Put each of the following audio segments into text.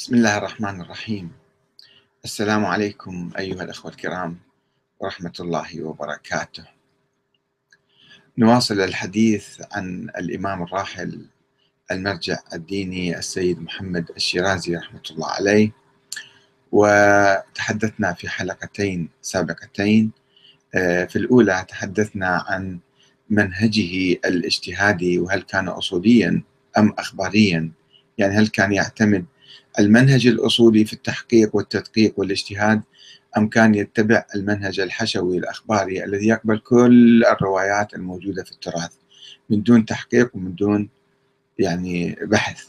بسم الله الرحمن الرحيم. السلام عليكم أيها الأخوة الكرام ورحمة الله وبركاته. نواصل الحديث عن الإمام الراحل المرجع الديني السيد محمد الشيرازي رحمة الله عليه وتحدثنا في حلقتين سابقتين. آه، في الأولى تحدثنا عن منهجه الاجتهادي وهل كان أصوليا أم أخباريا؟ يعني هل كان يعتمد المنهج الأصولي في التحقيق والتدقيق والاجتهاد أم كان يتبع المنهج الحشوي الأخباري الذي يقبل كل الروايات الموجودة في التراث من دون تحقيق ومن دون يعني بحث؟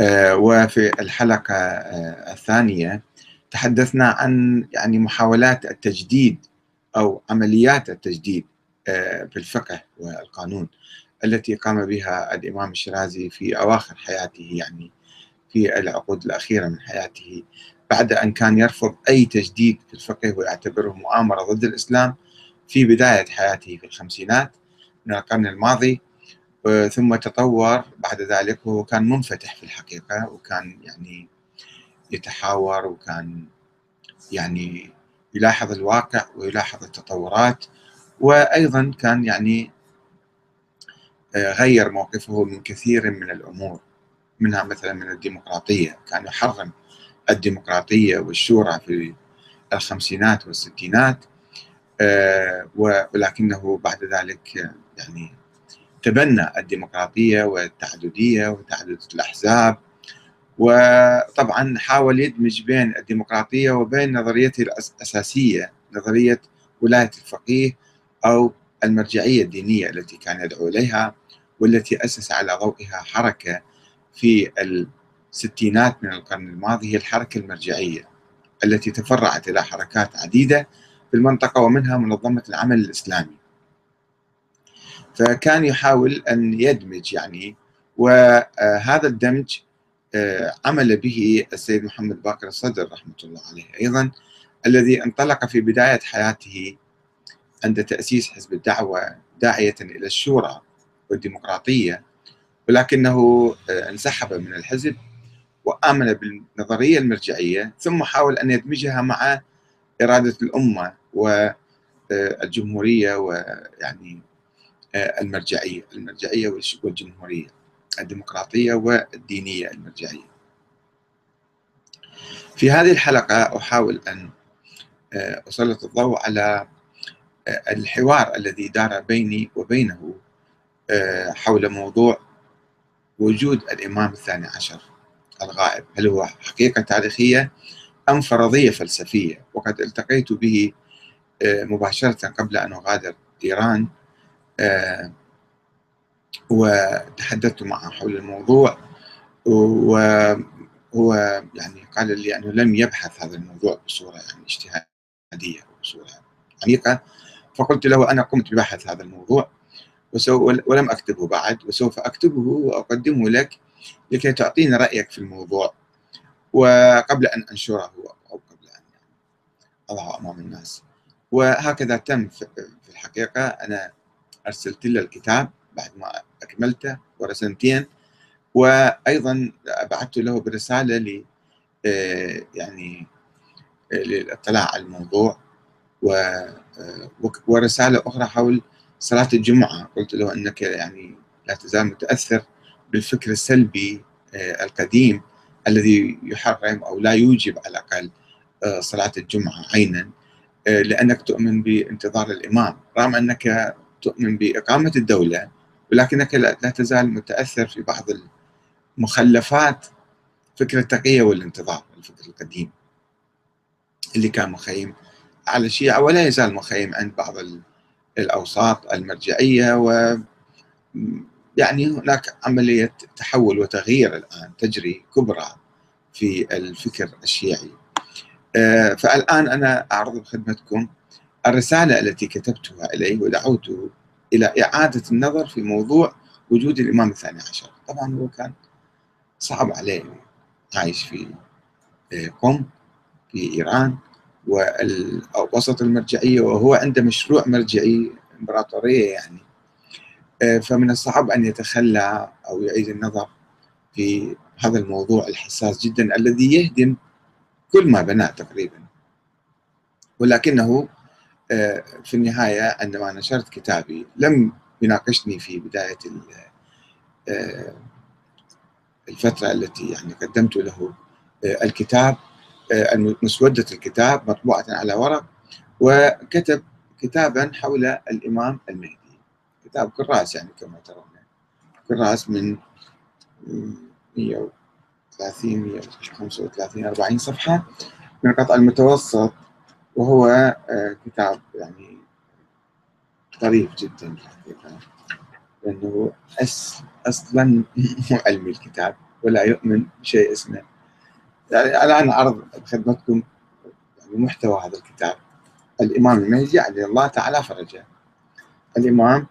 آه، وفي الحلقة آه، الثانية تحدثنا عن يعني محاولات التجديد أو عمليات التجديد آه، في الفقه والقانون التي قام بها الإمام الشيرازي في أواخر حياته يعني. في العقود الأخيرة من حياته بعد أن كان يرفض أي تجديد في الفقه ويعتبره مؤامرة ضد الإسلام في بداية حياته في الخمسينات من القرن الماضي ثم تطور. بعد ذلك وهو كان منفتح في الحقيقة وكان يعني يتحاور وكان يعني يلاحظ الواقع ويلاحظ التطورات وأيضا كان يعني آه، غير موقفه من كثير من الأمور. منها مثلا من الديمقراطية كان يحرم الديمقراطية والشورى في الخمسينات والستينات آه، ولكنه بعد ذلك يعني تبنى الديمقراطية والتعددية وتعدد الأحزاب وطبعا حاول يدمج بين الديمقراطية وبين نظريته الأساسية نظرية ولاية الفقيه أو المرجعية الدينية التي كان يدعو إليها والتي أسس على ضوئها حركة في الستينات من القرن الماضي هي الحركة المرجعية التي تفرعت إلى حركات عديدة في المنطقة ومنها منظمة العمل الإسلامي. فكان يحاول أن يدمج يعني وهذا الدمج آه، عمل به السيد محمد باقر الصدر رحمة الله عليه أيضا الذي انطلق في بداية حياته عند تأسيس حزب الدعوة داعية إلى الشورى والديمقراطية ولكنه آه، انسحب من الحزب وآمن بالنظرية المرجعية ثم حاول أن يدمجها مع إرادة الأمة والجمهورية آه، ويعني آه، المرجعية المرجعية والجمهورية الديمقراطية والدينية المرجعية. في هذه الحلقة أحاول أن أسلط الضوء على الحوار الذي دار بيني وبينه حول موضوع وجود الإمام الثاني عشر الغائب. هل هو حقيقة تاريخية أم فرضية فلسفية؟ وقد التقيت به آه، مباشرة قبل أن أغادر إيران آه، وتحدثت معه حول الموضوع وهو يعني قال لي أنه لم يبحث هذا الموضوع بصورة يعني اجتهادية بصورة عميقة فقلت له أنا قمت ببحث هذا الموضوع ولم أكتبه بعد وسوف أكتبه وأقدمه لك لكي تعطيني رأيك في الموضوع. وقبل أن أنشره أو قبل أن أضعه أمام الناس. وهكذا تم في الحقيقة. أنا أرسلت له الكتاب بعد ما أكملته ورسمتين وأيضا بعثت له برسالة ل آه، يعني آه، للاطلاع على الموضوع آه، ورسالة أخرى حول صلاة الجمعة. قلت له أنك يعني لا تزال متأثر بالفكر السلبي آه، القديم الذي يحرم أو لا يوجب على الأقل آه، صلاة الجمعة عينا آه، لأنك تؤمن بانتظار الإمام. رغم أنك تؤمن بإقامة الدولة ولكنك لا تزال متأثر في بعض المخلفات فكر التقية والانتظار الفكر القديم. اللي كان مخيم على الشيعة ولا يزال مخيم عند بعض الأوساط المرجعية و يعني هناك عملية تحول وتغيير الآن تجري كبرى في الفكر الشيعي. آه، فالآن أنا أعرض بخدمتكم الرسالة التي كتبتها إليه ودعوته إلى إعادة النظر في موضوع وجود الإمام الثاني عشر. طبعا هو كان صعب عليه عايش في آه، قم في إيران. ووسط المرجعية وهو عنده مشروع مرجعي إمبراطورية يعني. آه، فمن الصعب أن يتخلى أو يعيد النظر في هذا الموضوع الحساس جدا الذي يهدم كل ما بنى تقريبا. ولكنه آه، في النهاية عندما نشرت كتابي لم يناقشني في بداية آه، الفترة التي يعني قدمت له الكتاب. مسودة الكتاب مطبوعة على ورق وكتب كتابا حول الإمام المهدي. كتاب كراس يعني كما ترون. كراس من 130 135 40 صفحة من القطع المتوسط وهو آه، كتاب يعني طريف جدا الحقيقة لأنه أصلا مو علمي الكتاب ولا يؤمن بشيء اسمه. يعني الآن أعرض بخدمتكم يعني محتوى هذا الكتاب. الإمام المهدي عليه الله تعالى فرجه. الإمام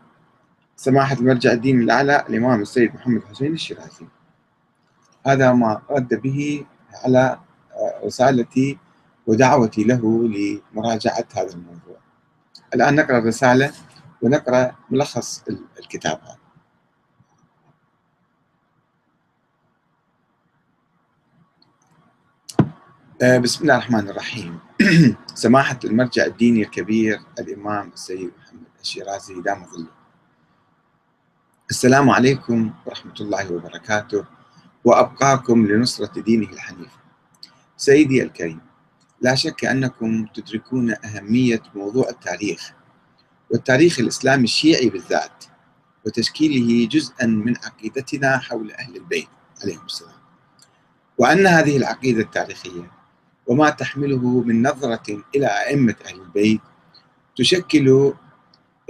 سماحة المرجع الديني الأعلى الإمام السيد محمد حسين الشيرازي. هذا ما رد به على رسالتي ودعوتي له لمراجعة هذا الموضوع. الآن نقرأ الرسالة ونقرأ ملخص الكتاب هذا. بسم الله الرحمن الرحيم. سماحة المرجع الديني الكبير الإمام السيد محمد الشيرازي دام ظله السلام عليكم ورحمة الله وبركاته وأبقاكم لنصرة دينه الحنيف. سيدي الكريم لا شك أنكم تدركون أهمية موضوع التاريخ والتاريخ الإسلامي الشيعي بالذات وتشكيله جزءا من عقيدتنا حول أهل البيت عليهم السلام. وأن هذه العقيدة التاريخية وما تحمله من نظرة إلى أئمة أهل البيت تشكل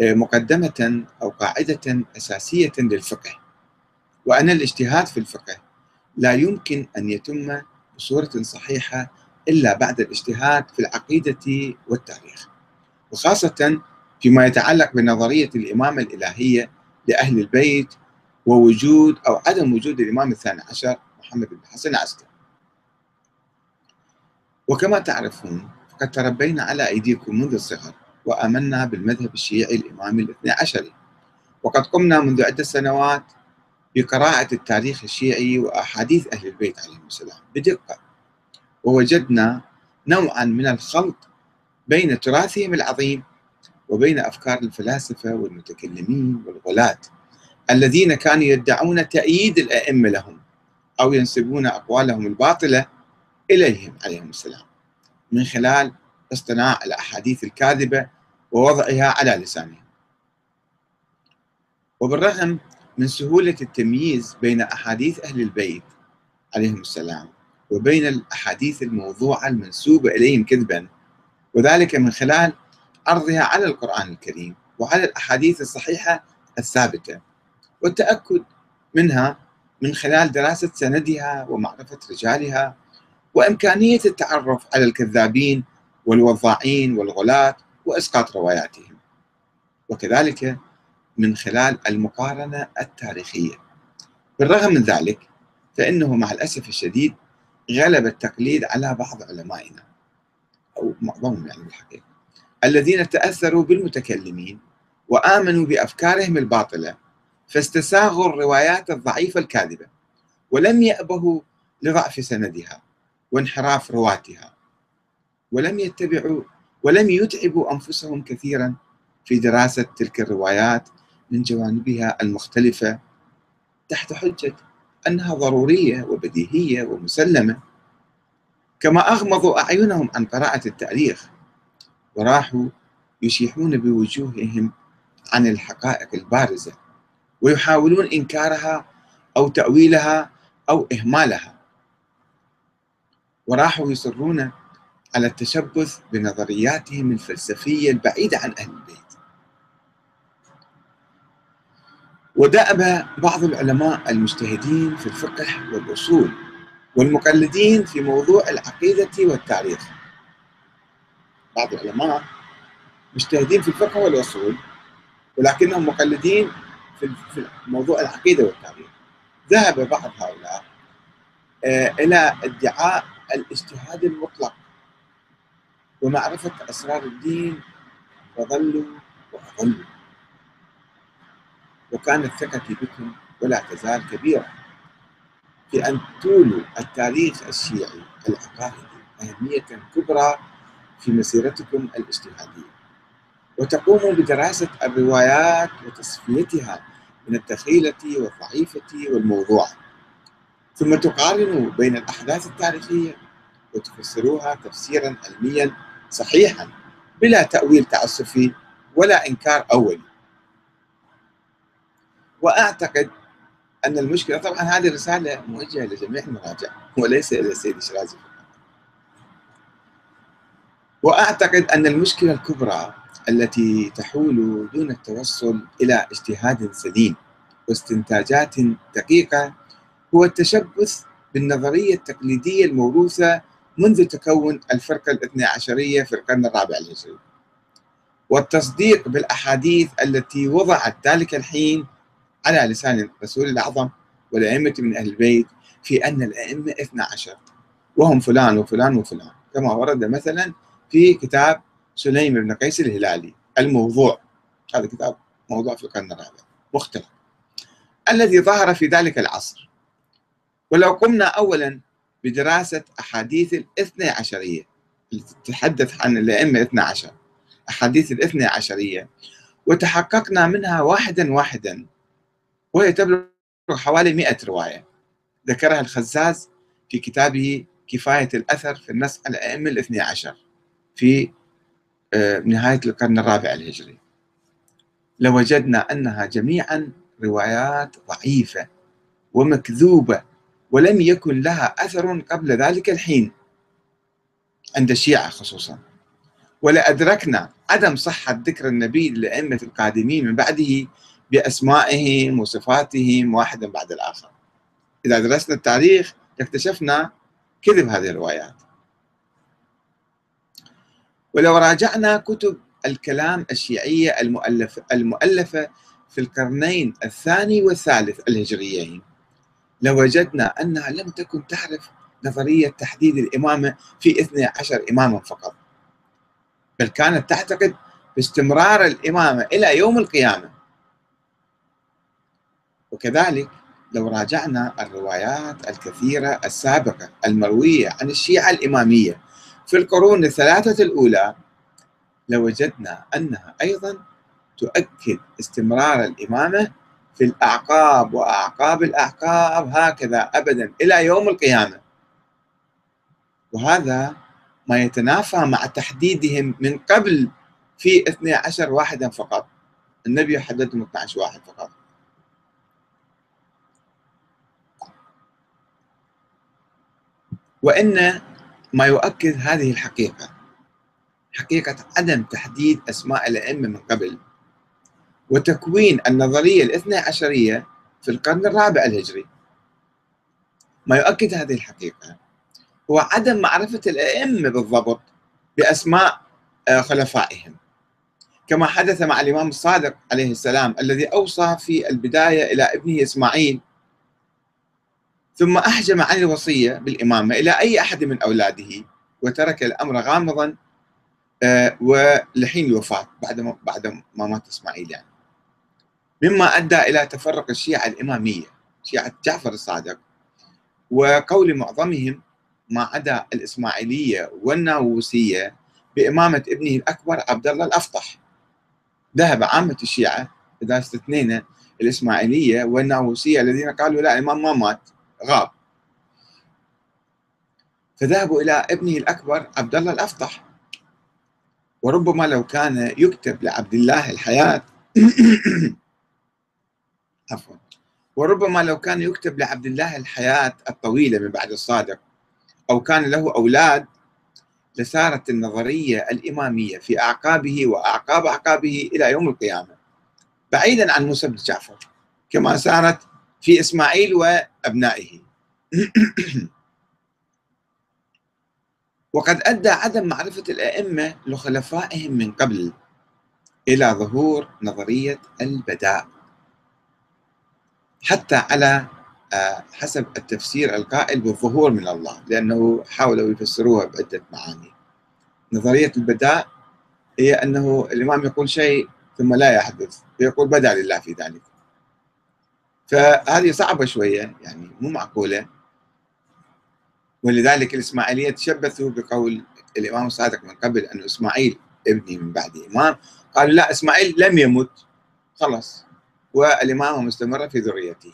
آه، مقدمة أو قاعدة أساسية للفقه. وأن الاجتهاد في الفقه لا يمكن أن يتم بصورة صحيحة إلا بعد الاجتهاد في العقيدة والتاريخ. وخاصة فيما يتعلق بنظرية الإمامة الإلهية لأهل البيت ووجود أو عدم وجود الإمام الثاني عشر محمد بن حسن عسكر وكما تعرفون فقد تربينا على أيديكم منذ الصغر وآمنا بالمذهب الشيعي الإمامي الاثني عشري وقد قمنا منذ عدة سنوات بقراءة التاريخ الشيعي وأحاديث أهل البيت عليهم السلام بدقة. ووجدنا نوعا من الخلط بين تراثهم العظيم وبين أفكار الفلاسفة والمتكلمين والغلاة الذين كانوا يدعون تأييد الأئمة لهم أو ينسبون أقوالهم الباطلة إليهم عليهم السلام. من خلال اصطناع الأحاديث الكاذبة ووضعها على لسانهم. وبالرغم من سهولة التمييز بين أحاديث أهل البيت عليهم السلام وبين الأحاديث الموضوعة المنسوبة إليهم كذبا وذلك من خلال عرضها على القرآن الكريم وعلى الأحاديث الصحيحة الثابتة والتأكد منها من خلال دراسة سندها ومعرفة رجالها وإمكانية التعرف على الكذابين والوضاعين والغلاة وإسقاط رواياتهم. وكذلك من خلال المقارنة التاريخية. بالرغم من ذلك فإنه مع الأسف الشديد غلب التقليد على بعض علمائنا أو معظمهم يعني بالحقيقة الذين تأثروا بالمتكلمين وآمنوا بأفكارهم الباطلة فاستساغوا الروايات الضعيفة الكاذبة ولم يأبهوا لضعف سندها. وانحراف رواتها. ولم يتبعوا ولم يتعبوا أنفسهم كثيرا في دراسة تلك الروايات من جوانبها المختلفة تحت حجة أنها ضرورية وبديهية ومسلمة. كما أغمضوا أعينهم عن قراءة التاريخ وراحوا يشيحون بوجوههم عن الحقائق البارزة ويحاولون إنكارها أو تأويلها أو إهمالها. وراحوا يصرون على التشبث بنظرياتهم الفلسفية البعيدة عن أهل البيت. ودأب بعض العلماء المجتهدين في الفقه والأصول والمقلدين في موضوع العقيدة والتاريخ. بعض العلماء مجتهدين في الفقه والأصول ولكنهم مقلدين في موضوع العقيدة والتاريخ. ذهب بعض هؤلاء آه، إلى ادعاء الاجتهاد المطلق ومعرفة أسرار الدين فظلوا وأظلوا. وكانت ثقتي بكم ولا تزال كبيرة في أن تولوا التاريخ الشيعي العقائدي أهمية كبرى في مسيرتكم الاجتهادية. وتقوموا بدراسة الروايات وتصفيتها من الدخيلة والضعيفة والموضوعة. ثم تقارنوا بين الأحداث التاريخية وتفسروها تفسيرا علميا صحيحا بلا تأويل تعسفي ولا إنكار أولي. وأعتقد أن المشكلة طبعا هذه رسالة موجهة لجميع المراجع وليس إلى السيد الشرازي وأعتقد أن المشكلة الكبرى التي تحول دون التوصل إلى اجتهاد سليم واستنتاجات دقيقة هو التشبث بالنظرية التقليدية الموروثة منذ تكون الفرقة الاثنى عشرية في القرن الرابع الهجري. والتصديق بالأحاديث التي وضعت ذلك الحين على لسان الرسول الأعظم والأئمة من أهل البيت في أن الأئمة اثنى عشر. وهم فلان وفلان وفلان. كما ورد مثلا في كتاب سليم بن قيس الهلالي الموضوع. هذا كتاب موضوع في القرن الرابع. مختلف. الذي ظهر في ذلك العصر ولو قمنا أولا بدراسة أحاديث الاثنى عشرية. التي تتحدث عن الأئمة الاثنى عشر. أحاديث الاثنى عشرية. وتحققنا منها واحدا واحدا. وهي تبلغ حوالي 100 رواية. ذكرها الخزاز في كتابه كفاية الأثر في النص على الأئمة الاثنى عشر. في آه، نهاية القرن الرابع الهجري. لوجدنا أنها جميعا روايات ضعيفة ومكذوبة. ولم يكن لها أثر قبل ذلك الحين عند الشيعة خصوصا. ولأدركنا عدم صحة ذكر النبي للأئمة القادمين من بعده بأسمائهم وصفاتهم واحدا بعد الآخر. إذا درسنا التاريخ اكتشفنا كذب هذه الروايات. ولو راجعنا كتب الكلام الشيعية المؤلفة, المؤلفة في القرنين الثاني والثالث الهجريين. لوجدنا أنها لم تكن تعرف نظرية تحديد الإمامة في 12 إماما فقط. بل كانت تعتقد باستمرار الإمامة إلى يوم القيامة. وكذلك لو راجعنا الروايات الكثيرة السابقة المروية عن الشيعة الإمامية في القرون الثلاثة الأولى لوجدنا أنها أيضا تؤكد استمرار الإمامة في الأعقاب وأعقاب الأعقاب هكذا أبدا إلى يوم القيامة. وهذا ما يتنافى مع تحديدهم من قبل في 12 واحدا فقط. النبي حددهم 12 واحد فقط. وإن ما يؤكد هذه الحقيقة حقيقة عدم تحديد أسماء الأئمة من قبل. وتكوين النظرية الاثنى عشرية في القرن الرابع الهجري. ما يؤكد هذه الحقيقة هو عدم معرفة الأئمة بالضبط بأسماء آه، خلفائهم. كما حدث مع الإمام الصادق عليه السلام الذي أوصى في البداية إلى ابنه إسماعيل ثم أحجم عن الوصية بالإمامة إلى أي أحد من أولاده وترك الأمر غامضا آه، ولحين الوفاة بعد ما بعد ما مات إسماعيل يعني. مما أدى إلى تفرق الشيعة الإمامية شيعة جعفر الصادق. وقول معظمهم ما عدا الإسماعيلية والناووسية بإمامة ابنه الأكبر عبد الله الأفطح ذهب عامة الشيعة إذا استثنينا الإسماعيلية والناووسية الذين قالوا لا الإمام ما مات غاب. فذهبوا إلى ابنه الأكبر عبد الله الأفطح وربما لو كان يكتب لعبد الله الحياة عفوا. وربما لو كان يكتب لعبد الله الحياة الطويلة من بعد الصادق أو كان له أولاد لسارت النظرية الإمامية في أعقابه وأعقاب أعقابه إلى يوم القيامة. بعيدا عن موسى بن جعفر كما سارت في إسماعيل وأبنائه. وقد أدى عدم معرفة الأئمة لخلفائهم من قبل إلى ظهور نظرية البداء. حتى على آه، حسب التفسير القائل بالظهور من الله لأنه حاولوا يفسروها بعدة معاني. نظرية البداء هي أنه الإمام يقول شيء ثم لا يحدث فيقول بدأ لله في ذلك. فهذه صعبة شوية يعني مو معقولة. ولذلك الإسماعيلية تشبثوا بقول الإمام الصادق من قبل أن إسماعيل ابني من بعد إمام قالوا لا إسماعيل لم يمت خلاص. والإمامة مستمرة في ذريته.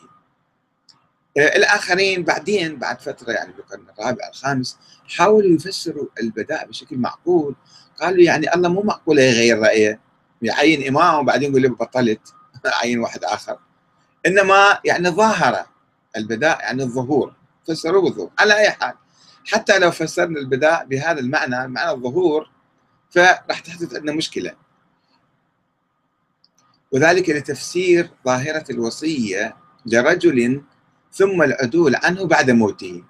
آه، الآخرين بعدين بعد فترة يعني بالقرن الرابع الخامس حاولوا يفسروا البداء بشكل معقول. قالوا يعني الله مو معقول يغير رأيه. يعين إمام وبعدين يقول له بطلت. أعين واحد آخر. إنما يعني ظاهرة البداء يعني الظهور. فسروه بالظهور. على أي حال حتى لو فسرنا البداء بهذا المعنى معنى الظهور فراح تحدث عندنا مشكلة. وذلك لتفسير ظاهرة الوصية لرجل ثم العدول عنه بعد موته.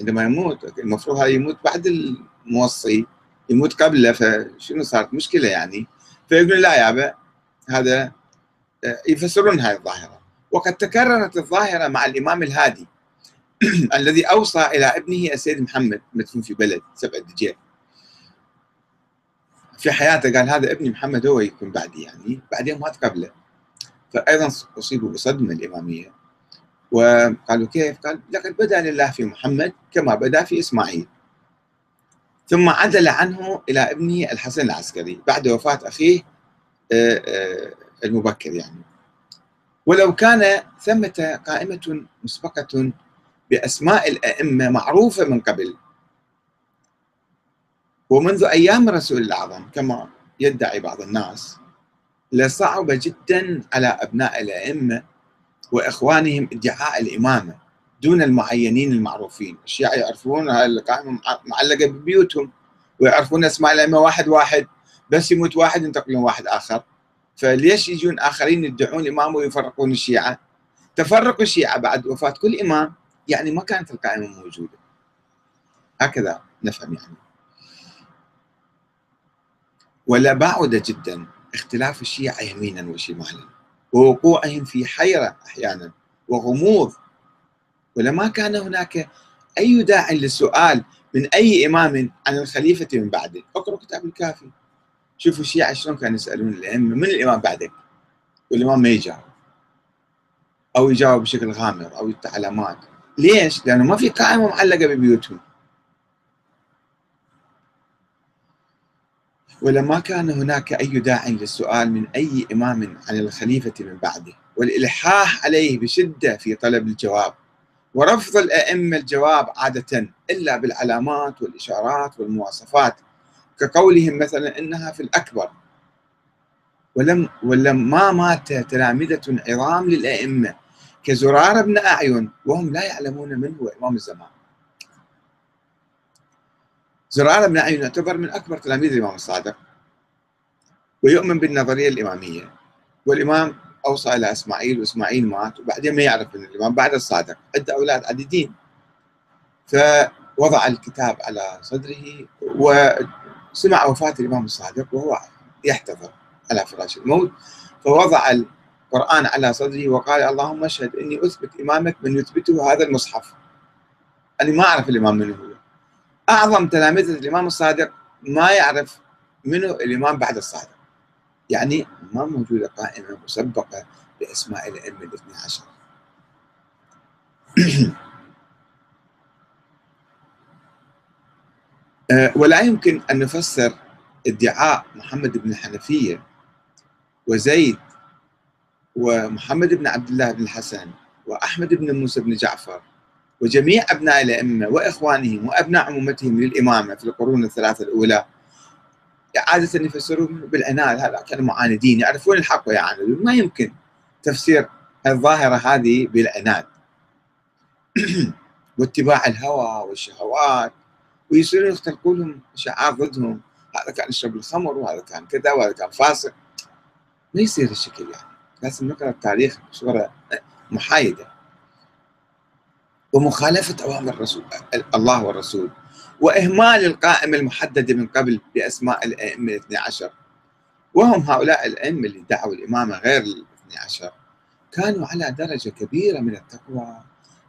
عندما يموت المفروض هذا يموت بعد الموصي يموت قبله فشنو صارت مشكلة يعني؟ فيقول لا يابا هذا آه، يفسرون هذه الظاهرة. وقد تكررت الظاهرة مع الإمام الهادي الذي أوصى إلى ابنه السيد محمد مدفون في بلد سبع دجيل في حياته قال هذا ابني محمد هو يكون بعدي يعني بعدين مات قبله. فأيضا أصيبوا بصدمة الإمامية. وقالوا كيف؟ قال لقد بدا لله في محمد كما بدا في إسماعيل. ثم عدل عنه إلى ابنه الحسن العسكري بعد وفاة أخيه آه، آه، المبكر يعني. ولو كان ثمة قائمة مسبقة بأسماء الأئمة معروفة من قبل ومنذ أيام الرسول الأعظم كما يدعي بعض الناس لصعب جدا على أبناء الأئمة وإخوانهم ادعاء الإمامة دون المعينين المعروفين. الشيعة يعرفون القائمة معلقة ببيوتهم ويعرفون أسماء الأئمة واحد واحد بس يموت واحد ينتقلون واحد آخر. فليش يجون آخرين يدعون إمام ويفرقون الشيعة؟ تفرق الشيعة بعد وفاة كل إمام يعني ما كانت القائمة موجودة. هكذا نفهم يعني. ولا بعد جدا. اختلاف الشيعة يمينا وشمالا. ووقوعهم في حيرة أحيانا. وغموض. ولما كان هناك أي داع للسؤال من أي إمام عن الخليفة من بعده اقرأ كتاب الكافي. شوفوا الشيعة شلون كانوا يسألون الأئمة. من الإمام بعدك؟ والإمام ما يجاوب. أو يجاوب بشكل غامض أو علامات ليش؟ لأنه ما في قائمة معلقة ببيوتهم. ولما كان هناك أي داع للسؤال من أي إمام عن الخليفة من بعده والإلحاح عليه بشدة في طلب الجواب. ورفض الأئمة الجواب عادة إلا بالعلامات والإشارات والمواصفات كقولهم مثلا إنها في الأكبر. ولم ولما مات تلامذة عظام للأئمة كزرار بن أعين وهم لا يعلمون من هو إمام الزمان. زرار بن أعين يعتبر من أكبر تلاميذ الإمام الصادق ويؤمن بالنظرية الإمامية. والإمام أوصى إلى إسماعيل وإسماعيل مات وبعدين ما يعرف من الإمام بعد الصادق عنده أولاد عديدين فوضع الكتاب على صدره وسمع وفاة الإمام الصادق وهو يحتضر على فراش الموت. فوضع القرآن على صدره وقال اللهم اشهد إني أثبت إمامك من يثبته هذا المصحف. أنا ما أعرف الإمام من هو. أعظم تلامذة الإمام الصادق ما يعرف منه الإمام بعد الصادق. يعني ما موجودة قائمة مسبقة بأسماء الأئمة الاثني عشر. آه، ولا يمكن أن نفسر ادعاء محمد بن الحنفية وزيد ومحمد بن عبد الله بن الحسن وأحمد بن موسى بن جعفر وجميع أبناء الأئمة وإخوانهم وأبناء عمومتهم للإمامة في القرون الثلاثة الأولى. عادة يفسرون بالعناد هذا كانوا معاندين يعرفون الحق ويعاندون. ما يمكن تفسير الظاهرة هذه بالعناد. واتباع الهوى والشهوات ويصيرون يختلقون لهم شعار ضدهم. هذا كان يشرب الخمر وهذا كان كذا وهذا كان فاسق. ما يصير الشكل يعني. لازم نقرأ التاريخ بصورة محايدة. ومخالفة أوامر الرسول الله والرسول وإهمال القائمة المحددة من قبل بأسماء الأئمة الاثني عشر. وهم هؤلاء الأئمة اللي دعوا الإمامة غير الاثني عشر. كانوا على درجة كبيرة من التقوى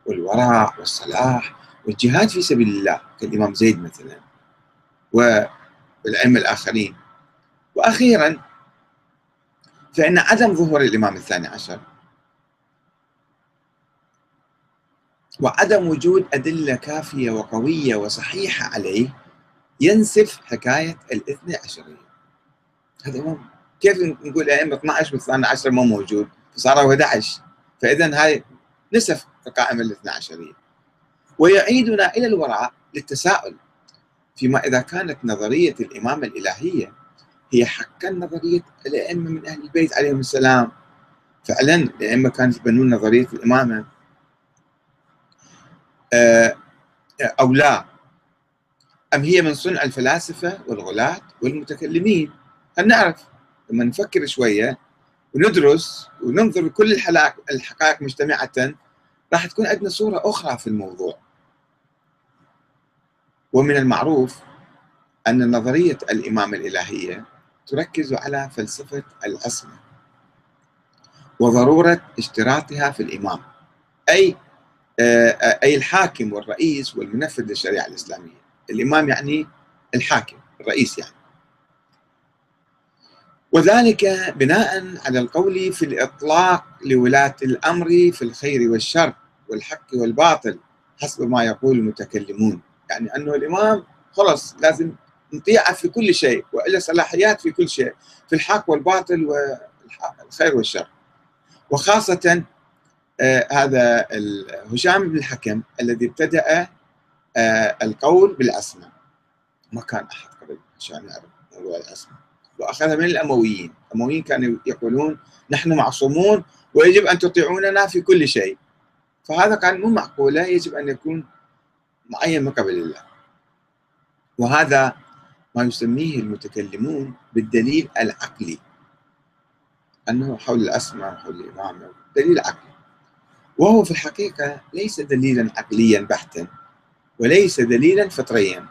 والورع والصلاح والجهاد في سبيل الله كالإمام زيد مثلا والأئمة الآخرين. وأخيرا فإن عدم ظهور الإمام الثاني عشر وعدم وجود أدلة كافية وقوية وصحيحة عليه ينسف حكاية الاثنى عشرية هذا هو كيف نقول أئمة 12 و 12 ما موجود؟ فصاروا 11 فإذا هاي نسف القائمة الاثنى عشرية ويعيدنا إلى الوراء للتساؤل فيما إذا كانت نظرية الإمامة الإلهية هي حقا نظرية الأئمة من أهل البيت عليهم السلام. فعلا الأئمة كانوا يتبنون نظرية الإمامة. أو لا. أم هي من صنع الفلاسفة والغلاة والمتكلمين؟ هل نعرف؟ لما نفكر شوية وندرس وننظر لكل الحقائق مجتمعة راح تكون عندنا صورة أخرى في الموضوع. ومن المعروف أن نظرية الإمامة الإلهية تركز على فلسفة العصمة وضرورة اشتراطها في الإمام. أي آه، أي الحاكم والرئيس والمنفذ للشريعة الإسلامية. الإمام يعني الحاكم الرئيس يعني. وذلك بناء على القول في الإطلاق لولاة الأمر في الخير والشر والحق والباطل حسب ما يقول المتكلمون. يعني أنه الإمام خلص لازم نطيعه في كل شيء وإلا صلاحيات في كل شيء في الحق والباطل والخير والشر. وخاصة آه هذا هشام بن الحكم الذي ابتدأ آه القول بالأسماء. ما كان أحد قبل عشان يعرف موضوع الأسماء. وأخذها من الأمويين. الأمويين كانوا يقولون نحن معصومون ويجب أن تطيعوننا في كل شيء. فهذا كان مو معقولة يجب أن يكون معين من قبل الله. وهذا ما يسميه المتكلمون بالدليل العقلي. أنه حول الأسماء حول الإمامة دليل عقلي. وهو في الحقيقة ليس دليلا عقليا بحتا وليس دليلا فطريا.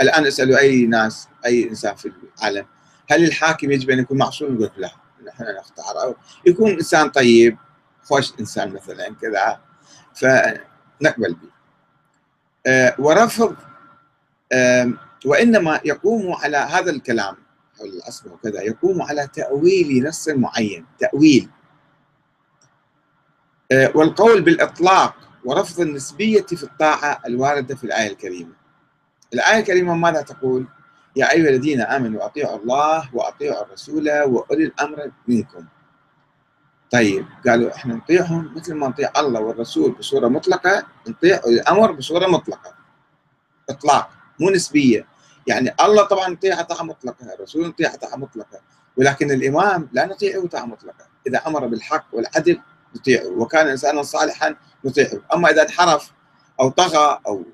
الآن اسألوا أي ناس أي إنسان في العالم هل الحاكم يجب أن يكون معصوم؟ يقول لا نحن نختار. أو يكون إنسان طيب خوش إنسان مثلا كذا فنقبل به. أه ورفض وإنما يقوم على هذا الكلام حول الأصل وكذا يقوم على تأويل نص معين تأويل. والقول بالإطلاق ورفض النسبية في الطاعة الواردة في الآية الكريمة. الآية الكريمة ماذا تقول؟ يا أيها الذين آمنوا أطيعوا الله وأطيعوا الرسول وأولي الأمر منكم. طيب قالوا إحنا نطيعهم مثل ما نطيع الله والرسول بصورة مطلقة نطيع الأمر بصورة مطلقة. إطلاق مو نسبية. يعني الله طبعا نطيعه طاعة مطلقة الرسول نطيعه طاعة مطلقة ولكن الإمام لا نطيعه طاعة مطلقة. إذا أمر بالحق والعدل نطيعه وكان إنسانا صالحا نطيعه أما إذا انحرف أو طغى أو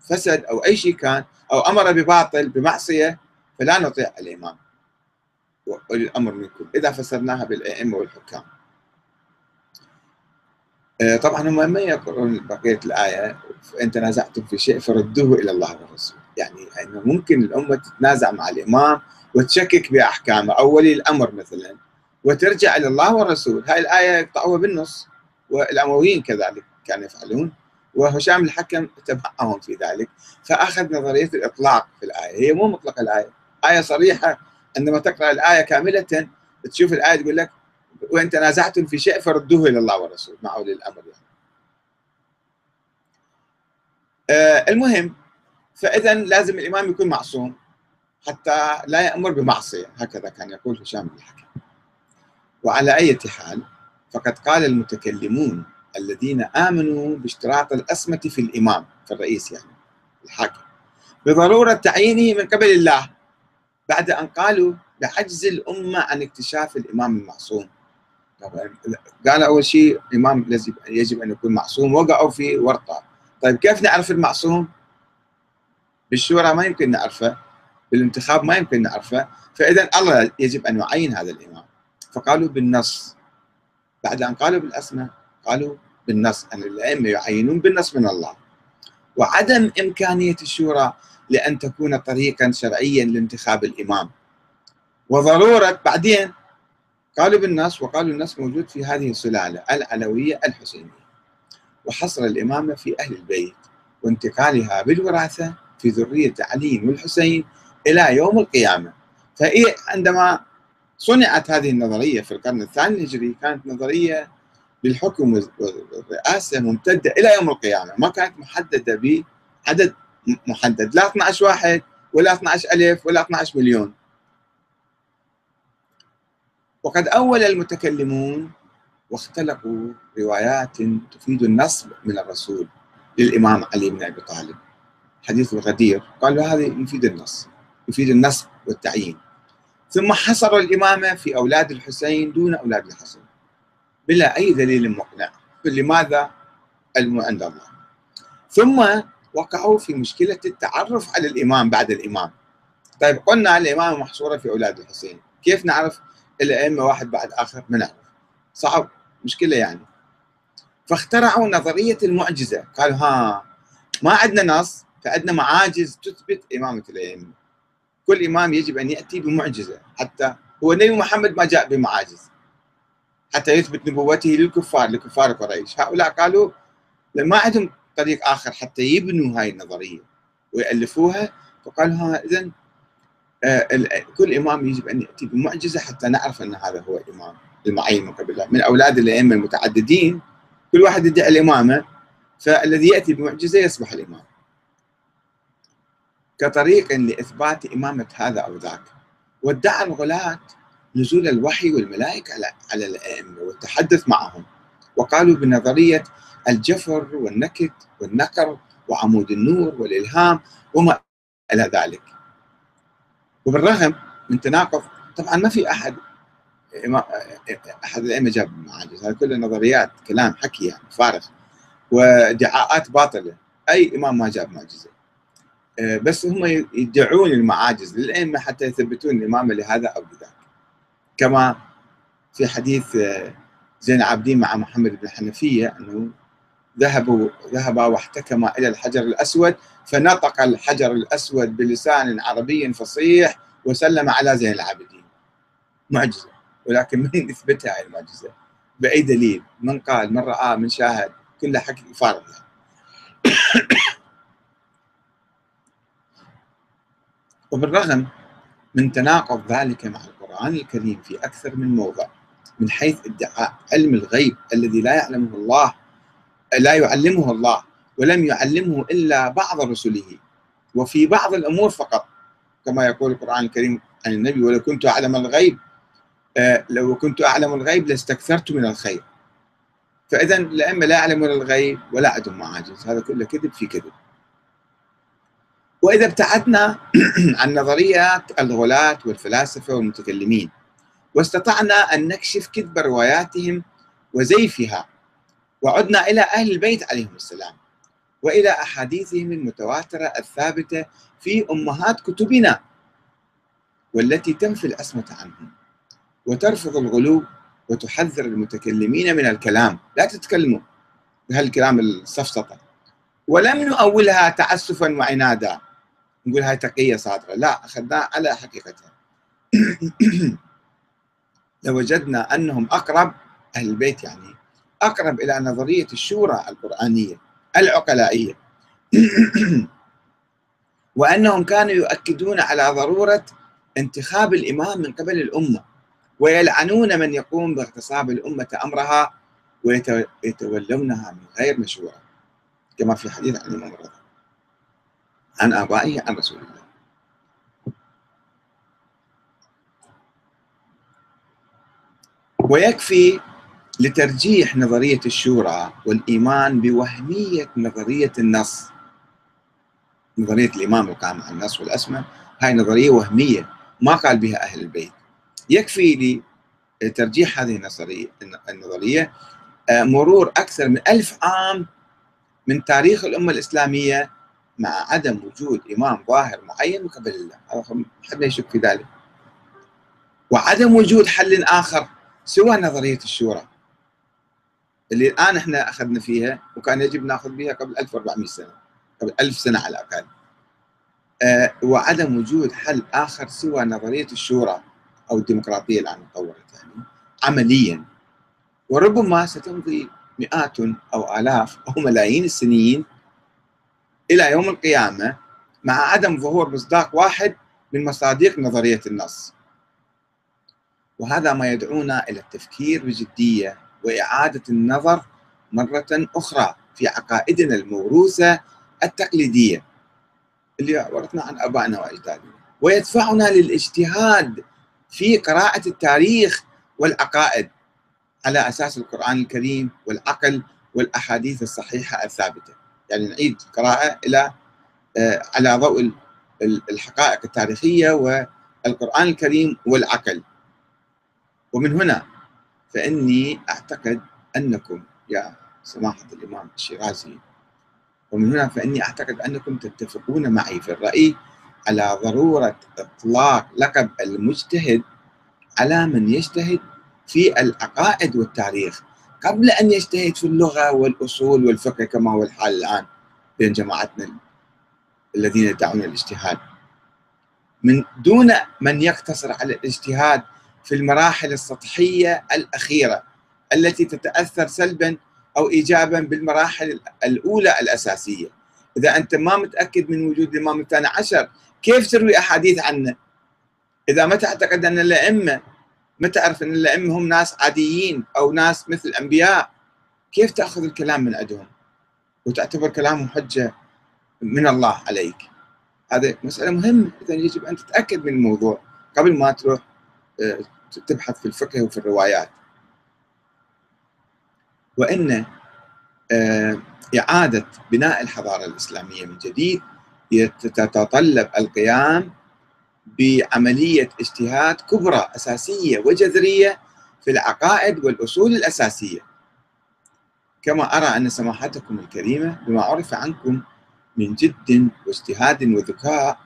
فسد أو أي شيء كان أو أمر بباطل بمعصية فلا نطيع الإمام وأولي الأمر منكم. إذا فسرناها بالأئمة والحكام. آه، طبعا هم ما يقرؤون بقية الآية. فإن تنازعتم في شيء فردوه إلى الله والرسول. يعني أنه ممكن الأمة تتنازع مع الإمام وتشكك بأحكامه. أو ولي الأمر مثلا. وترجع إلى الله والرسول هاي الآية يقطعوها بالنص والأمويين كذلك كانوا يفعلون وهشام الحكم تبعهم في ذلك. فأخذ نظرية الإطلاق في الآية. هي مو مطلق الآية. آية صريحة عندما تقرأ الآية كاملة تشوف الآية تقول لك وإن تنازعتم في شيء فردوه إلى الله والرسول مع أولي الأمر يعني. آه المهم فإذا لازم الإمام يكون معصوم حتى لا يأمر بمعصية. هكذا كان يقول هشام بن الحكم. وعلى أي حال فقد قال المتكلمون الذين آمنوا باشتراط الأسمة في الإمام في الرئيس يعني الحاكم. بضرورة تعيينه من قبل الله بعد أن قالوا بعجز الأمة عن اكتشاف الإمام المعصوم. طبعا قال أول شيء الإمام يجب أن يكون معصوم وقعوا في ورطة. طيب كيف نعرف المعصوم؟ بالشورى ما يمكن نعرفه بالانتخاب ما يمكن نعرفه فإذا الله يجب أن يعين هذا الإمام. فقالوا بالنص. بعد أن قالوا بالأسماء قالوا بالنص. أن الأئمة يعينون بالنص من الله. وعدم إمكانية الشورى لأن تكون طريقا شرعيا لانتخاب الإمام. وضرورة بعدين قالوا بالنص وقالوا النص موجود في هذه السلالة العلوية الحسينية. وحصر الإمامة في أهل البيت وانتقالها بالوراثة في ذرية علي والحسين إلى يوم القيامة. فهي عندما صنعت هذه النظرية في القرن الثاني الهجري كانت نظرية بالحكم والرئاسة ممتدة إلى يوم القيامة. ما كانت محددة بعدد محدد لا 12 واحد ولا 12 ألف ولا 12 مليون. وقد أول المتكلمون واختلقوا روايات تفيد النصب من الرسول للإمام علي بن أبي طالب. حديث الغدير قالوا هذه يفيد النص يفيد النصب والتعيين. ثم حصروا الإمامة في أولاد الحسين دون أولاد الحسن. بلا أي دليل مقنع. لماذا؟ علم عند الله. ثم وقعوا في مشكلة التعرف على الإمام بعد الإمام. طيب قلنا الإمامة محصورة في أولاد الحسين. كيف نعرف الأئمة واحد بعد آخر؟ ما نعرف. صعب. مشكلة يعني. فاخترعوا نظرية المعجزة. قالوا ها ما عندنا نص فعندنا معاجز تثبت إمامة الأئمة. كل إمام يجب أن يأتي بمعجزة حتى هو النبي محمد ما جاء بمعاجز. حتى يثبت نبوته للكفار لكفار قريش. هؤلاء قالوا ما عندهم طريق آخر حتى يبنوا هاي النظرية ويألفوها. فقالوا ها إذن آه كل إمام يجب أن يأتي بمعجزة حتى نعرف أن هذا هو إمام المعين من قبل من أولاد الأئمة المتعددين كل واحد يدعي الإمامة فالذي يأتي بمعجزة يصبح الإمام. كطريق لإثبات إمامة هذا أو ذاك. وادعى الغلاة نزول الوحي والملائكة على الأئمة والتحدث معهم. وقالوا بنظرية الجفر والنكت والنكر وعمود النور والإلهام وما إلى ذلك. وبالرغم من تناقض طبعا ما في أحد أحد الأئمة جاب معاجز هذه كلها نظريات كلام حكي يعني فارغ. وادعاءات باطلة. أي إمام ما جاب معجزة. بس هم يدعون المعاجز. للأئمة حتى يثبتون الإمامة لهذا أو لذاك كما في حديث آه، زين العابدين مع محمد بن الحنفية أنه ذهبوا ذهبا واحتكما إلى الحجر الأسود فنطق الحجر الأسود بلسان عربي فصيح وسلم على زين العابدين. معجزة. ولكن من يثبتها هاي المعجزة؟ بأي دليل؟ من قال؟ من رأى؟ من شاهد؟ كله حكي فارغ وبالرغم من تناقض ذلك مع القرآن الكريم في أكثر من موضع من حيث ادعاء علم الغيب الذي لا يعلمه الله لا يعلمه الله ولم يعلمه إلا بعض رسله وفي بعض الأمور فقط. كما يقول القرآن الكريم عن النبي ولو كنت أعلم الغيب آه، لو كنت أعلم الغيب لاستكثرت من الخير. فإذا الأئمة لا يعلمون الغيب ولا عندهم معاجز هذا كله كذب في كذب. وإذا ابتعدنا عن نظريات الغلاة والفلاسفة والمتكلمين واستطعنا أن نكشف كذب رواياتهم وزيفها وعدنا إلى أهل البيت عليهم السلام وإلى أحاديثهم المتواترة الثابتة في أمهات كتبنا والتي تنفي العصمة عنهم وترفض الغلو وتحذر المتكلمين من الكلام. لا تتكلموا بهالكلام السفسطة. ولم نؤولها تعسفا وعنادا. نقول هاي تقية صادرة. لا أخذناها على حقيقتها. لوجدنا أنهم أقرب أهل البيت يعني أقرب إلى نظرية الشورى القرآنية العقلائية. وأنهم كانوا يؤكدون على ضرورة انتخاب الإمام من قبل الأمة ويلعنون من يقوم باغتصاب الأمة أمرها ويتولونها من غير مشورة. كما في حديث عن الإمام الرضا. عن آبائه عن رسول الله. ويكفي لترجيح نظرية الشورى والإيمان بوهمية نظرية النص. نظرية الإمام القائم على النص والأسمى هاي نظرية وهمية ما قال بها أهل البيت. يكفي لترجيح هذه النظرية النظرية آه، مرور أكثر من ألف عام من تاريخ الأمة الإسلامية مع عدم وجود إمام ظاهر معين من قبل الله. حد يشك في ذلك. وعدم وجود حل آخر سوى نظرية الشورى. اللي الآن إحنا أخذنا فيها وكان يجب نأخذ بها قبل 1400 سنة. قبل 1000 سنة على الأقل. أه وعدم وجود حل آخر سوى نظرية الشورى أو الديمقراطية الآن تطورت يعني عمليا. وربما ستمضي مئات أو آلاف أو ملايين السنين إلى يوم القيامة مع عدم ظهور مصداق واحد من مصادق نظرية النص. وهذا ما يدعونا إلى التفكير بجدية وإعادة النظر مرة أخرى في عقائدنا الموروثة التقليدية اللي ورثنا عن أبائنا وأجدادنا. ويدفعنا للاجتهاد في قراءة التاريخ والعقائد على أساس القرآن الكريم والعقل والأحاديث الصحيحة الثابتة. يعني نعيد القراءة إلى آه، على ضوء الحقائق التاريخية والقرآن الكريم والعقل. ومن هنا فإني أعتقد أنكم يا سماحة الإمام الشيرازي ومن هنا فإني أعتقد أنكم تتفقون معي في الرأي على ضرورة إطلاق لقب المجتهد على من يجتهد في العقائد والتاريخ. قبل أن يجتهد في اللغة والأصول والفقه كما هو الحال الآن بين جماعتنا الذين يدعون الاجتهاد. من دون من يقتصر على الاجتهاد في المراحل السطحية الأخيرة التي تتأثر سلبا أو إيجابا بالمراحل الأولى الأساسية. إذا أنت ما متأكد من وجود الإمام الثاني عشر كيف تروي أحاديث عنه؟ إذا ما تعتقد أن الأئمة ما تعرف أن الأئمة هم ناس عاديين أو ناس مثل الأنبياء. كيف تأخذ الكلام من عندهم وتعتبر كلامهم حجة من الله عليك. هذا مسألة مهمة إذا يجب أن تتأكد من الموضوع قبل ما تروح آه، تبحث في الفقه وفي الروايات. وإن آه، إعادة بناء الحضارة الإسلامية من جديد تتطلب القيام بعملية اجتهاد كبرى أساسية وجذرية في العقائد والأصول الأساسية. كما أرى أن سماحتكم الكريمة بما عرف عنكم من جد واجتهاد وذكاء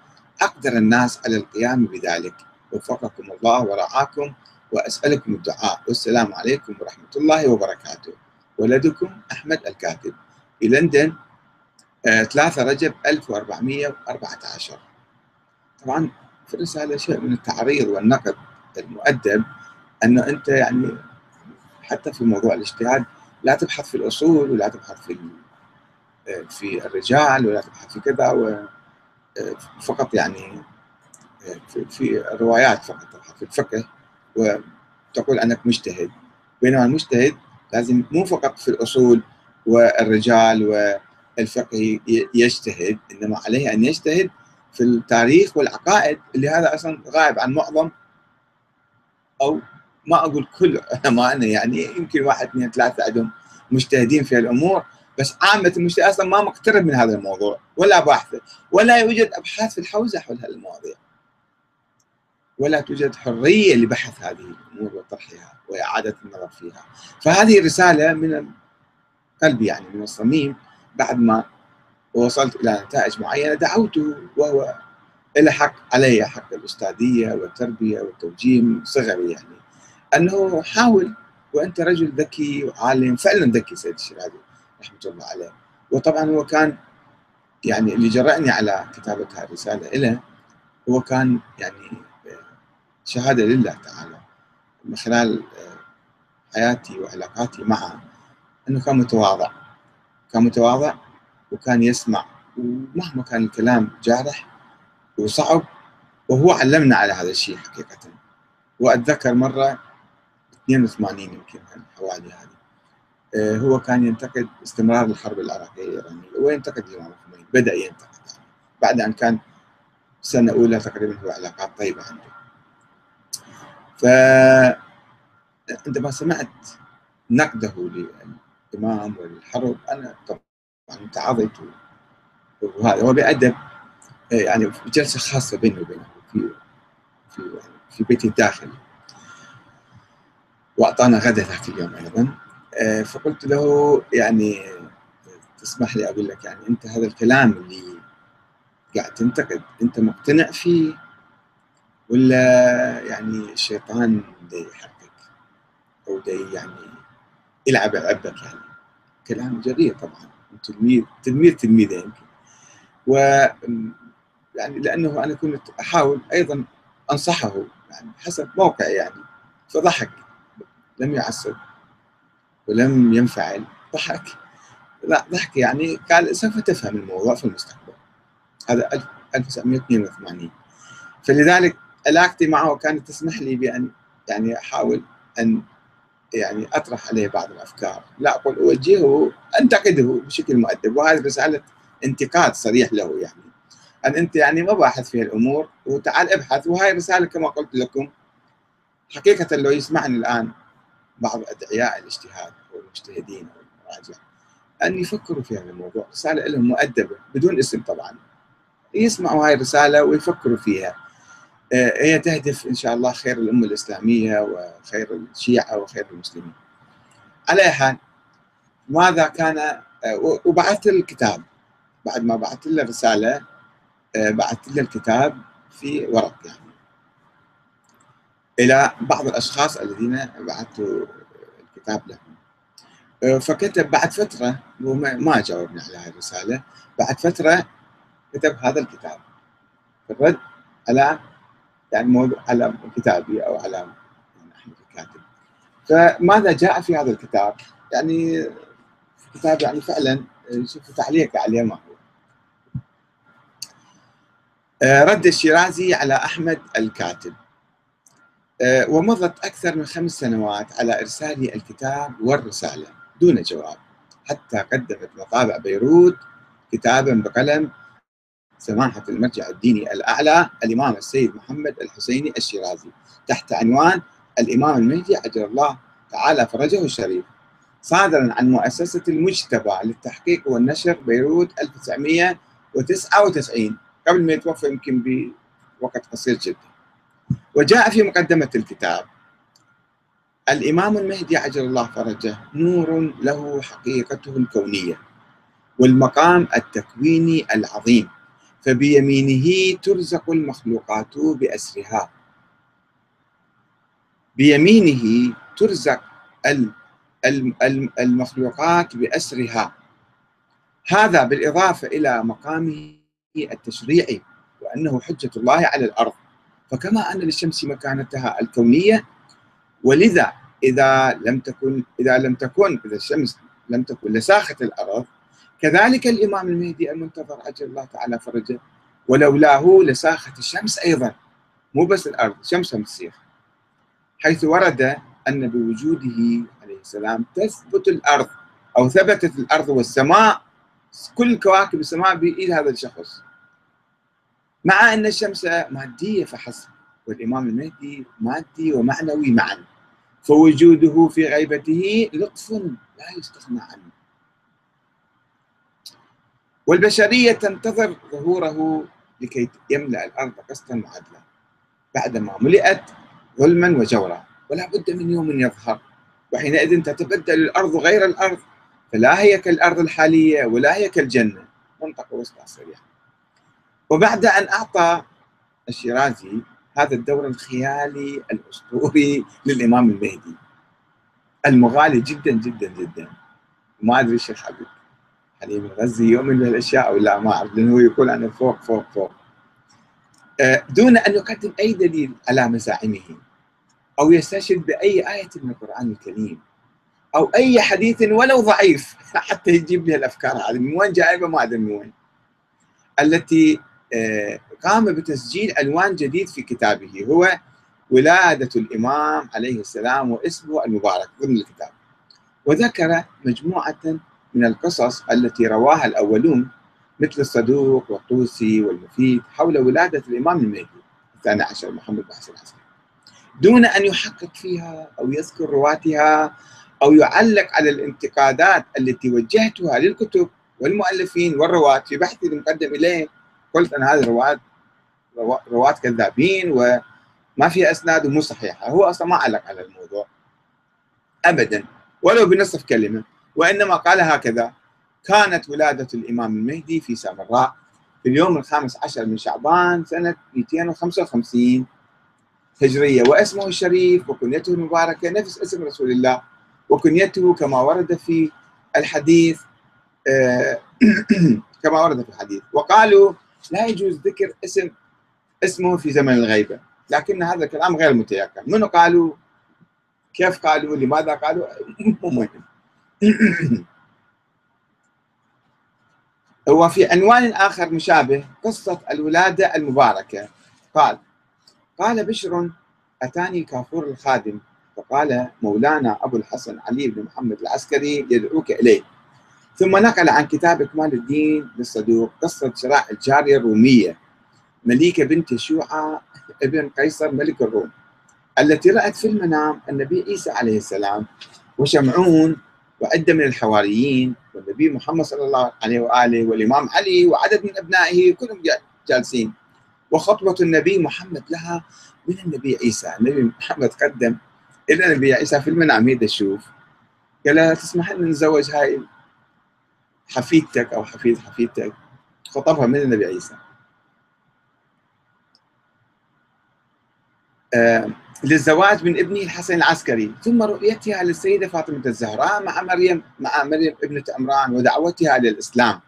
أقدر الناس على القيام بذلك. وفقكم الله ورعاكم وأسألكم الدعاء. والسلام عليكم ورحمة الله وبركاته. ولدكم أحمد الكاتب. في لندن 3 آه، رجب 1414 طبعا في الرسالة شيء من التعريض والنقد المؤدب أنه أنت يعني حتى في موضوع الاجتهاد لا تبحث في الأصول ولا تبحث في في الرجال ولا تبحث في كذا فقط يعني في الروايات فقط تبحث في الفقه وتقول أنك مجتهد. بينما المجتهد لازم مو فقط في الأصول والرجال والفقه يجتهد إنما عليه أن يجتهد في التاريخ والعقائد اللي هذا أصلا غائب عن معظم أو ما أقول كل علمائنا يعني يمكن واحد اثنين ثلاثة عندهم مجتهدين في الأمور بس عامة المجتهد أصلا ما مقترب من هذا الموضوع ولا باحث ولا يوجد أبحاث في الحوزة حول هالمواضيع ولا توجد حرية لبحث هذه الأمور وطرحها وإعادة النظر فيها. فهذه رسالة من قلبي يعني من الصميم بعد ما وصلت إلى نتائج معينة دعوته وهو له حق علي حق الأستاذية والتربية والتوجيه صغري يعني. أنه حاول وأنت رجل ذكي وعالم فعلا ذكي سيد الشرادي رحمة الله عليه. وطبعا هو كان يعني اللي جرأني على كتابة هذه الرسالة له هو كان يعني شهادة لله تعالى من خلال حياتي وعلاقاتي معه أنه كان متواضع. كان متواضع وكان يسمع. ومهما كان الكلام جارح وصعب وهو علمنا على هذا الشيء حقيقة. وأتذكر مرة 82 يمكن حوالي هذه. آه، هو كان ينتقد استمرار الحرب العراقية الإيرانية. وينتقد الإمام الخميني بدأ ينتقد. يعني بعد أن كان سنة أولى تقريبا هو علاقات طيبة عنده. فعندما سمعت نقده للإمام وللحرب أنا طبعا تعظت وهذا هو بأدب يعني في جلسة خاصة بيني وبينه في في يعني في بيتي الداخلي. وأعطانا غدا ذاك اليوم أيضا. فقلت له يعني تسمح لي أقول لك يعني أنت هذا الكلام اللي قاعد تنتقد أنت مقتنع فيه ولا يعني الشيطان دي يحركك أو دي يعني يلعب عبك يعني؟ كلام جريء طبعا. تلميذ تلميذ تلميذة يمكن. و يعني لأنه أنا كنت أحاول أيضا أنصحه يعني حسب موقعي يعني فضحك. لم يعصب ولم ينفعل ضحك. لا ضحك يعني قال سوف تفهم الموضوع في المستقبل. هذا 1982 فلذلك علاقتي معه كانت تسمح لي بأن يعني أحاول أن يعني أطرح عليه بعض الأفكار. لا أقول أوجهه أنتقده بشكل مؤدب. وهذه رسالة انتقاد صريح له يعني. أن أنت يعني ما باحث في الأمور وتعال ابحث. وهاي رسالة كما قلت لكم حقيقة لو يسمعني الآن بعض أدعياء الاجتهاد والمجتهدين والمراجع أن يفكروا في هذا الموضوع. رسالة لهم مؤدبة بدون اسم طبعا. يسمعوا هاي الرسالة ويفكروا فيها. هي تهدف إن شاء الله خير الأمة الإسلامية وخير الشيعة وخير المسلمين. على حال ماذا كان آه، وبعثت الكتاب بعد ما بعثت له رسالة آه، بعثت له الكتاب في ورق يعني إلى بعض الأشخاص الذين بعثت الكتاب لهم. فكتب بعد فترة هو ما جاوبني على هذه الرسالة بعد فترة كتب هذا الكتاب الرد على يعني موضوع على كتابي أو على يعني احمد الكاتب. فماذا جاء في هذا الكتاب؟ يعني كتاب يعني فعلا شوف تعليق عليه ما هو. آه، رد الشيرازي على أحمد الكاتب. آه، ومضت أكثر من خمس سنوات على إرسال الكتاب والرسالة دون جواب حتى قدمت مطابع بيروت كتابا بقلم سماحة المرجع الديني الأعلى الإمام السيد محمد الحسيني الشيرازي تحت عنوان الإمام المهدي عجل الله تعالى فرجه الشريف. صادرا عن مؤسسة المجتبى للتحقيق والنشر بيروت 1999 قبل ما يتوفى يمكن بوقت قصير جدا. وجاء في مقدمة الكتاب الإمام المهدي عجل الله فرجه نور له حقيقته الكونية والمقام التكويني العظيم. فبيمينه ترزق المخلوقات بأسرها. بيمينه ترزق المخلوقات بأسرها. هذا بالإضافة إلى مقامه التشريعي وأنه حجة الله على الأرض. فكما أن للشمس مكانتها الكونية ولذا إذا لم تكن إذا لم تكن إذا الشمس لم تكن لساخة الأرض كذلك الإمام المهدي المنتظر عجل الله تعالى فرجه. ولولاه لساخت الشمس أيضا. مو بس الأرض الشمس هم تصير حيث ورد أن بوجوده عليه السلام تثبت الأرض أو ثبتت الأرض والسماء كل كواكب السماء بإيد هذا الشخص. مع أن الشمس مادية فحسب والإمام المهدي مادي ومعنوي معا. فوجوده في غيبته لطف لا يستغنى عنه. والبشرية تنتظر ظهوره لكي يملأ الأرض قسطا وعدلا بعدما ملئت ظلما وجورا. ولا بد من يوم يظهر وحينئذ تتبدل الأرض غير الأرض فلا هي كالأرض الحالية ولا هي كالجنة. منطقة وسطى صريحة وبعد أن أعطى الشيرازي هذا الدور الخيالي الأسطوري للإمام المهدي المغالي جدا جدا جدا. ما أدري الشيخ حبيب حليم الغزي يؤمن بهالاشياء أو لا ما أعرف لأنه يقول أنا فوق فوق فوق. آه، دون أن يقدم أي دليل على مزاعمه أو يستشهد بأي آية من القرآن الكريم أو أي حديث ولو ضعيف حتى يجيب لي الأفكار هذه. من وين جايبه ما أدري من وين. التي آه، قام بتسجيل عنوان جديد في كتابه. هو ولادة الإمام عليه السلام واسمه المبارك ضمن الكتاب. وذكر مجموعة من القصص التي رواها الأولون مثل الصدوق والطوسي والمفيد حول ولادة الإمام المهدي الثاني عشر محمد بن حسن العسكري. دون أن يحقق فيها أو يذكر رواتها أو يعلق على الانتقادات التي وجهتها للكتب والمؤلفين والرواة في بحثي المقدم إليه قلت أن هذه الرواة رواة كذابين وما فيها أسناد ومو صحيحة. هو أصلا ما علق على الموضوع. أبدا. ولو بنصف كلمة. وإنما قال هكذا كانت ولادة الإمام المهدي في سامراء في اليوم الخامس عشر من شعبان سنة 255 هجرية واسمه الشريف وكنيته المباركة نفس اسم رسول الله وكنيته كما ورد في الحديث آه، كما ورد في الحديث. وقالوا لا يجوز ذكر اسم اسمه في زمن الغيبة لكن هذا الكلام غير متيقن. منو قالوا؟ كيف قالوا؟ لماذا قالوا؟ مو مهم. وفي عنوان آخر مشابه قصة الولادة المباركة. قال قال بشر أتاني كافور الخادم فقال مولانا أبو الحسن علي بن محمد العسكري يدعوك إليه. ثم نقل عن كتاب إكمال الدين للصدوق قصة شراء الجارية الرومية. مليكة بنت شوعة ابن قيصر ملك الروم التي رأت في المنام النبي عيسى عليه السلام وشمعون وعدة من الحواريين والنبي محمد صلى الله عليه وآله والإمام علي وعدد من أبنائه كلهم جالسين. وخطبة النبي محمد لها من النبي عيسى. النبي محمد قدم إلى النبي عيسى في المنام هي تشوف. قال لها تسمح لنا نتزوج هاي حفيدتك أو حفيد حفيدتك؟ خطبها من النبي عيسى. آه للزواج من ابنه الحسن العسكري. ثم رؤيتها للسيدة فاطمة الزهراء مع مريم مع مريم ابنة عمران ودعوتها للإسلام.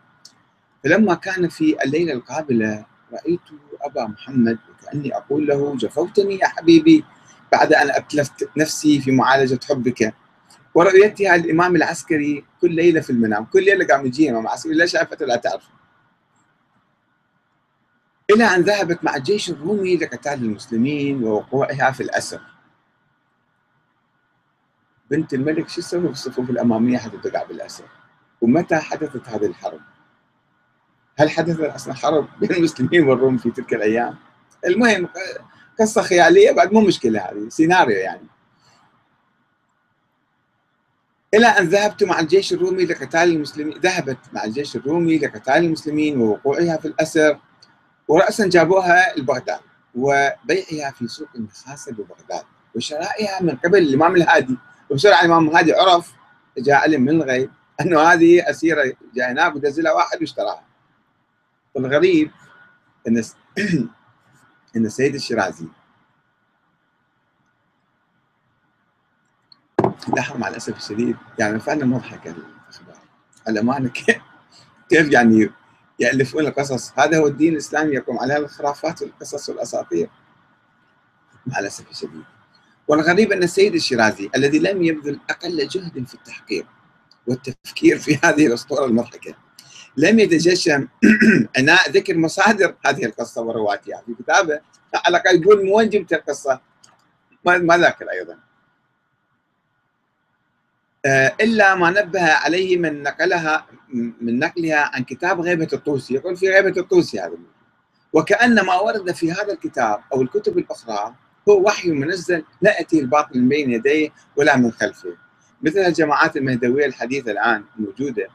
فلما كان في الليلة القابلة رأيت أبا محمد وكأني أقول له جفوتني يا حبيبي بعد أن أتلفت نفسي في معالجة حبك. ورؤيتها الإمام العسكري كل ليلة في المنام. كل ليلة قام يجي إمام عسكري لا شافته لا تعرف إلى أن ذهبت مع الجيش الرومي لقتال المسلمين ووقوعها في الأسر. بنت الملك شو تسوي في الصفوف الأمامية حتى تقع بالأسر؟ ومتى حدثت هذه الحرب؟ هل حدثت أصلا حرب بين المسلمين والروم في تلك الأيام؟ المهم قصة خيالية بعد مو مشكلة هذه سيناريو يعني. إلى أن ذهبت مع الجيش الرومي لقتال المسلمين ذهبت مع الجيش الرومي لقتال المسلمين ووقوعها في الأسر. ورأسا جابوها لبغداد وبيعها في سوق النخاسة ببغداد. وشرائها من قبل الإمام الهادي وبسرعة الإمام الهادي عرف جاء علم من الغيب أنه هذه أسيرة جاء ودزلها واحد واشتراها. والغريب أن أن السيد الشيرازي لاحظ مع الأسف الشديد يعني فعلا مضحكة الأخبار. الأمانة كيف يعني يألفون القصص. هذا هو الدين الإسلامي يقوم على الخرافات والقصص والأساطير. مع الأسف الشديد. والغريب أن السيد الشيرازي الذي لم يبذل أقل جهد في التحقيق والتفكير في هذه الأسطورة المضحكة لم يتجشم عناء ذكر مصادر هذه القصة ورواتها في كتابه. على الأقل يقول من وين جبت القصة ما ذاكر أيضا. آه، إلا ما نبه عليه من نقلها من نقلها عن كتاب غيبة الطوسي. يقول في غيبة الطوسي هذا وكان ما ورد في هذا الكتاب أو الكتب الأخرى هو وحي منزل لا ياتي الباطل من بين يديه ولا من خلفه. مثل الجماعات المهدوية الحديثة الآن موجودة.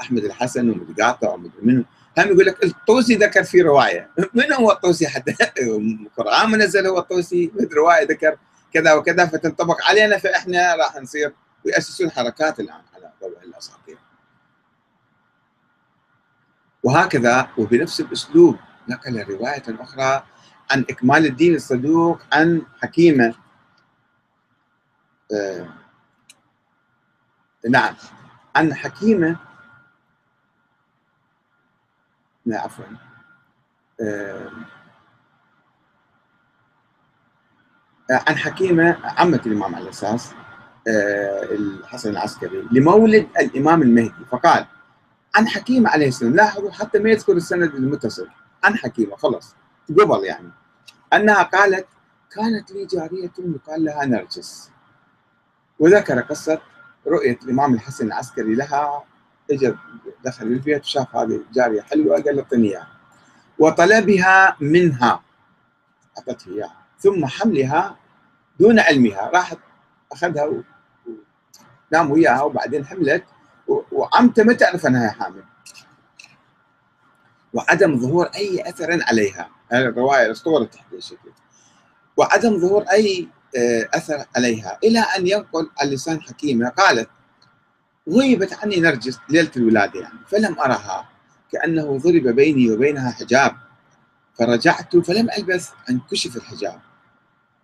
أحمد الحسن ومدقاطع ومدري منه هم يقول لك الطوسي ذكر في رواية. من هو الطوسي؟ حتى القران منزل هو الطوسي. رواية ذكر كذا وكذا فتنطبق علينا فإحنا راح نصير ويأسسون حركات الآن على ضوء الأساطير. وهكذا وبنفس الأسلوب نقل رواية أخرى عن إكمال الدين الصدوق عن حكيمة آه نعم عن حكيمة لا عفوا آه عن حكيمة عمة الإمام على الأساس. الحسن العسكري لمولد الإمام المهدي. فقال عن حكيمة عليه السلام لاحظوا حتى ما يذكر السند المتصل عن حكيمة خلص قبل يعني. أنها قالت كانت لي جارية يقال لها نرجس. وذكر قصة رؤية الإمام الحسن العسكري لها اجى دخل البيت وشاف هذه الجارية حلوة قال اعطني إياها. وطلبها منها أعطته إياها ثم حملها دون علمها راحت أخذها نام وياها وبعدين حملت. وعمته ما تعرف أنها حامل. وعدم ظهور أي أثر عليها. هذه الرواية الاسطوره تحكي الشكل وعدم ظهور أي آه، أثر عليها. إلى أن ينقل اللسان حكيمة قالت غيبت عني نرجس ليلة الولادة يعني فلم أرها. كأنه ضرب بيني وبينها حجاب. فرجعت فلم ألبث أن كشف الحجاب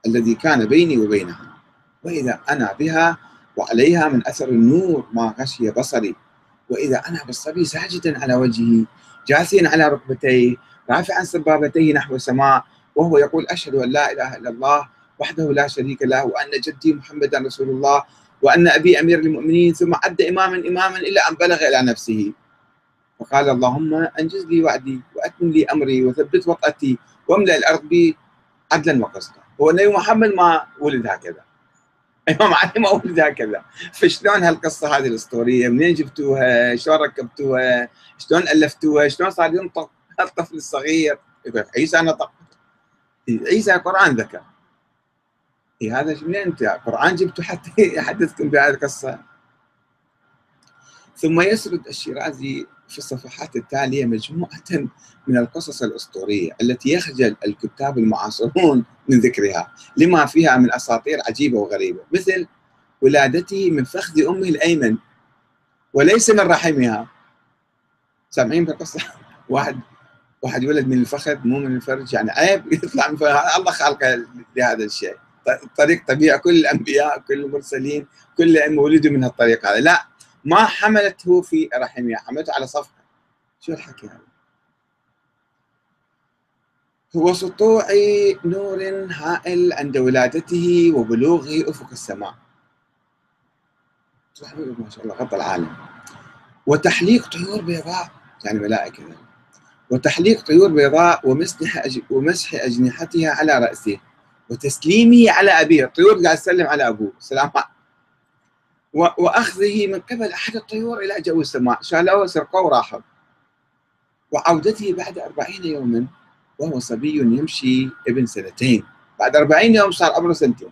الذي كان بيني وبينها. وإذا أنا بها وعليها من أثر النور ما غشي بصري. وإذا أنا بالصبي ساجدا على وجهه جاسيا على ركبتيه رافعا سبابتيه نحو السماء وهو يقول أشهد أن لا إله إلا الله وحده لا شريك له وأن جدي محمدا رسول الله وأن أبي أمير المؤمنين ثم عد إماما إماما إلى أن بلغ إلى نفسه. فقال اللهم أنجز لي وعدي وأتمم لي أمري وثبت وطأتي واملأ الأرض بي عدلا وقسطا هو النبي محمد ما ولد هكذا. الامام علي ما ولد هكذا. فشلون هالقصة هذه الأسطورية؟ منين جبتوها؟ شلون ركبتوها؟ شلون ألفتوها؟ شلون صار ينطق الطفل الصغير؟ يقول عيسى نطق عيسى قرآن ذكر. إيه هذا منين أنت قرآن؟ جبتوا حتى يحدثكم بهذه القصة. ثم يسرد الشيرازي في الصفحات التالية مجموعة من القصص الأسطورية التي يخجل الكتاب المعاصرون من ذكرها لما فيها من أساطير عجيبة وغريبة مثل ولادته من فخذ أمه الأيمن وليس من رحمها. سامعين بالقصة؟ واحد واحد يولد من الفخذ مو من الفرج يعني عيب يطلع من الفخذ. الله خلقه لهذا الشيء. طريق طبيعي كل الأنبياء كل المرسلين كل ولدوا من هالطريق هذا. لا ما حملته في رحمها حملته على صفحة. شو الحكي هذا؟ هو سطوع نور هائل عند ولادته وبلوغه أفق السماء. ما شاء الله غطى العالم. وتحليق طيور بيضاء يعني ملائكة. وتحليق طيور بيضاء ومسح ومسح أجنحتها على رأسه. وتسليمه على أبيه. الطيور قاعد تسلم على أبوه. سلام. وأخذه من قبل أحد الطيور إلى جو السماء شالوه سرقوه وراحوا وعودته بعد أربعين يوما وهو صبي يمشي ابن سنتين. بعد أربعين يوم صار عمره سنتين.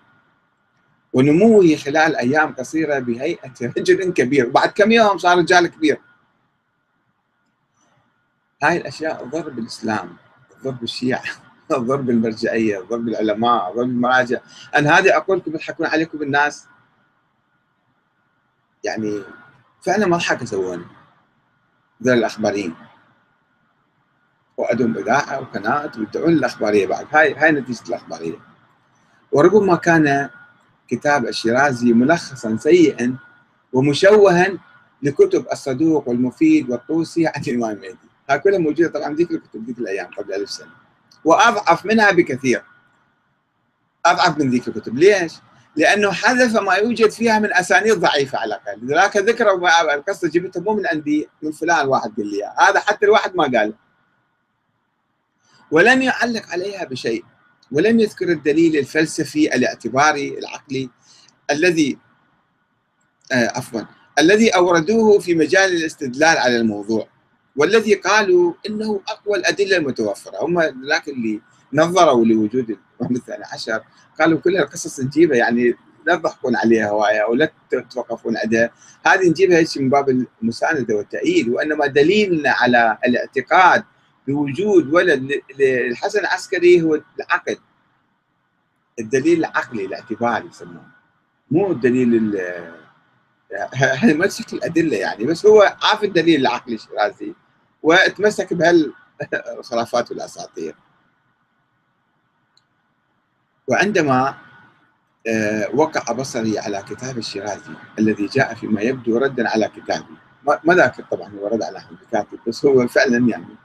ونموه خلال أيام قصيرة بهيئة رجل كبير. بعد كم يوم صار رجال كبير. هاي الأشياء ضرب الإسلام ضرب الشيعة ضرب المرجعية ضرب العلماء ضرب المراجع. أنا هذه أقول لكم يضحكون عليكم الناس. يعني فعلا مضحكه سوونا ذول الاخباريين وعندهم إذاعة وقناة ويدعون الأخبارية بعد. هاي هاي نتيجة الأخبارية. وربما كان كتاب الشيرازي ملخصا سيئا ومشوها لكتب الصدوق والمفيد والطوسي عن الامام المهدي هاي كلها موجودة. طبعا ذيك الكتب ذيك الأيام قبل ألف سنة. وأضعف منها بكثير. أضعف من ذيك الكتب. ليش؟ لأنه حذف ما يوجد فيها من أسانيد ضعيفة على الأقل. لذلك ذكروا القصة جبتها مو من عندي من فلان واحد قال لي هذا حتى الواحد ما قال. ولم يعلق عليها بشيء. ولم يذكر الدليل الفلسفي الاعتباري العقلي الذي آه عفوا الذي أوردوه في مجال الاستدلال على الموضوع. والذي قالوا إنه أقوى الأدلة المتوفرة. هم ذاك اللي نظروا لوجود الامام الثاني عشر. قالوا كلها قصص نجيبها يعني لا تضحكون عليها هواية أو لا تتوقفون عندها هذه نجيبها هيك من باب المساندة والتأييد وإنما دليلنا على الاعتقاد بوجود ولد للحسن العسكري هو العقل. الدليل العقلي الاعتباري يسمونه مو الدليل هذه ما تشكل أدلة يعني بس هو عارف الدليل العقلي الشيرازي وتمسك بهالخرافات والأساطير. وعندما آه، وقع بصري على كتاب الشيرازي الذي جاء فيما يبدو ردا على كتابي. ما ذاكر طبعا هو رد على الكاتب بس هو فعلا يعني.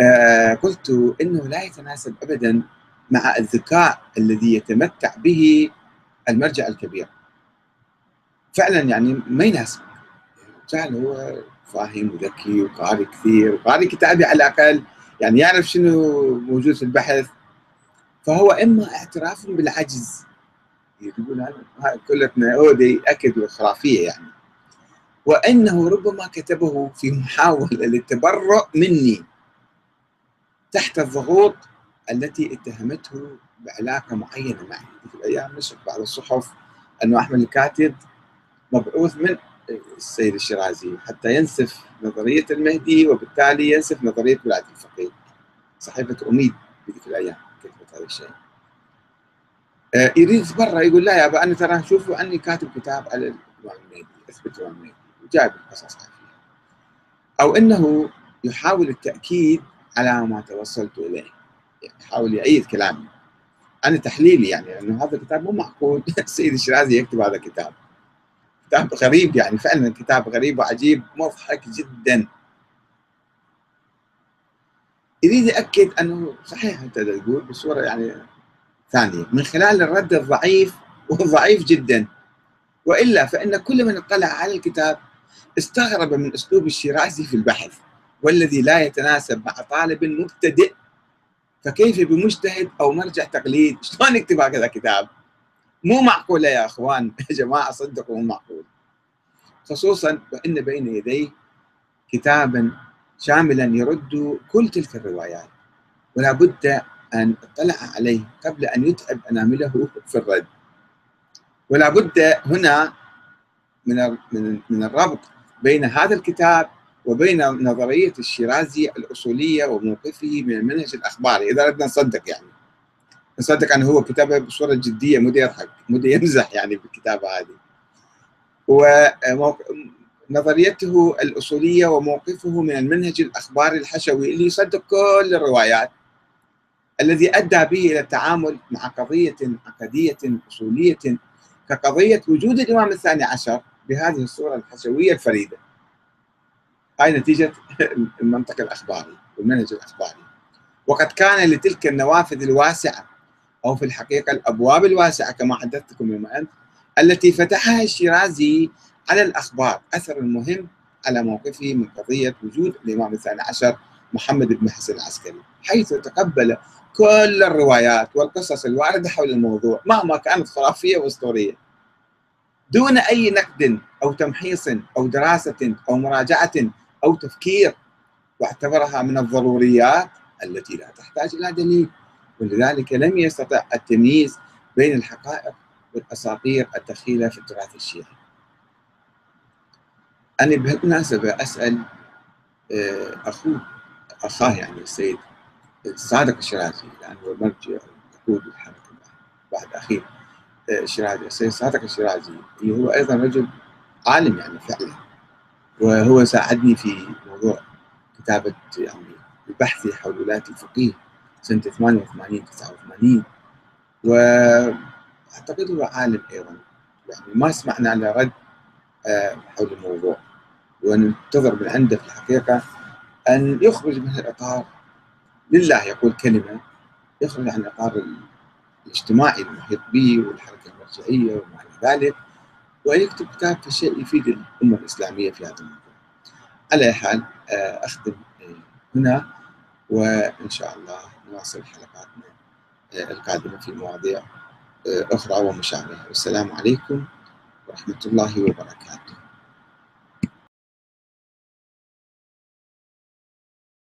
آه، قلت إنه لا يتناسب ابدا مع الذكاء الذي يتمتع به المرجع الكبير. فعلا يعني ما يناسب. الرجال هو فاهم وذكي وقاري كثير وقاري كتابي على الأقل يعني يعرف شنو موجود في البحث فهو إما اعتراف بالعجز. يقول هذا كلتنا هو ياكد خرافيه يعني. وإنه ربما كتبه في محاولة للتبرؤ مني تحت الضغوط التي اتهمته بعلاقة معينة معي. في الأيام نشر بعض الصحف أنه أحمد الكاتب مبعوث من السيد الشيرازي حتى ينسف نظرية المهدي وبالتالي ينسف نظرية ولايه الفقيه. صحيفة أميد في الأيام. هذا الشيء آه، يريد يتبرع يقول لا يا أبا أنا ترى شوفوا أني كاتب كتاب على أثبت الامام المهدي وجايب القصص أو إنه يحاول التأكيد على ما توصلت إليه يعني يحاول يأيد كلامي. أنا تحليلي يعني انه هذا الكتاب مو معقول. السيد الشيرازي يكتب هذا الكتاب. كتاب غريب يعني فعلا كتاب غريب وعجيب مضحك جدا. يريد ياكد أنه صحيح أنت تقول بصوره يعني ثانية. من خلال الرد الضعيف والضعيف جدا. وإلا فإن كل من اطلع على الكتاب استغرب من أسلوب الشيرازي في البحث والذي لا يتناسب مع طالب مبتدئ. فكيف بمجتهد أو مرجع تقليد؟ شلون يكتب هكذا كتاب مو معقولة يا أخوان. يا جماعة صدقوا مو معقول. خصوصا وإن بين يديه كتابا شاملا يرد كل تلك الروايات ولا بد أن اطلع عليه قبل أن يتعب أنامله في الرد. ولا بد هنا من من الربط بين هذا الكتاب وبين نظرية الشيرازي الأصولية وموقفه من المنهج الأخباري. إذا أردنا نصدق يعني. نصدق أنه هو كتابه بصورة جدية مو يضحك مو يمزح يعني بالكتابة هذه. ونظريته الأصولية وموقفه من المنهج الأخباري الحشوي اللي يصدق كل الروايات الذي أدى به إلى التعامل مع قضية عقدية أصولية كقضية وجود الإمام الثاني عشر بهذه الصورة الحشوية الفريدة. هاي نتيجة المنطق الأخباري والمنهج الأخباري. وقد كان لتلك النوافذ الواسعة أو في الحقيقة الأبواب الواسعة كما حدثتكم يوم التي فتحها الشيرازي على الأخبار. أثر مهم على موقفه من قضية وجود الإمام الثاني عشر محمد بن حسن العسكري حيث تقبل كل الروايات والقصص الواردة حول الموضوع مهما كانت خرافية وأسطورية. دون أي نقد أو تمحيص أو دراسة أو مراجعة أو تفكير واعتبرها من الضروريات التي لا تحتاج إلى دليل ولذلك لم يستطع التمييز بين الحقائق والأساطير الدخيلة في التراث الشيعي. أنا بهالمناسبة أسأل آه، أخوه أخاه يعني السيد الصادق الشيرازي لأنه هو مرجع يقود الحركة بعد أخير آه، الشيرازي السيد صادق الشيرازي اللي هو أيضا رجل عالم يعني فعلا وهو ساعدني في موضوع كتابة يعني البحث حول ولاية الفقيه سنة 88 89 وأعتقد هو عالم أيضا يعني ما سمعنا له رد آه، حول الموضوع. وننتظر من عنده في الحقيقة أن يخرج من الإطار لله يقول كلمة يخرج عن الإطار الاجتماعي المحيط به والحركة المرجعية وما إلى ذلك ويكتب كتاب في شيء يفيد الأمة الإسلامية في هذا الموضوع. على أي حال آه، أختم آه، هنا وإن شاء الله نواصل حلقاتنا آه، القادمة في مواضيع أخرى ومشابهة. والسلام عليكم ورحمة الله وبركاته.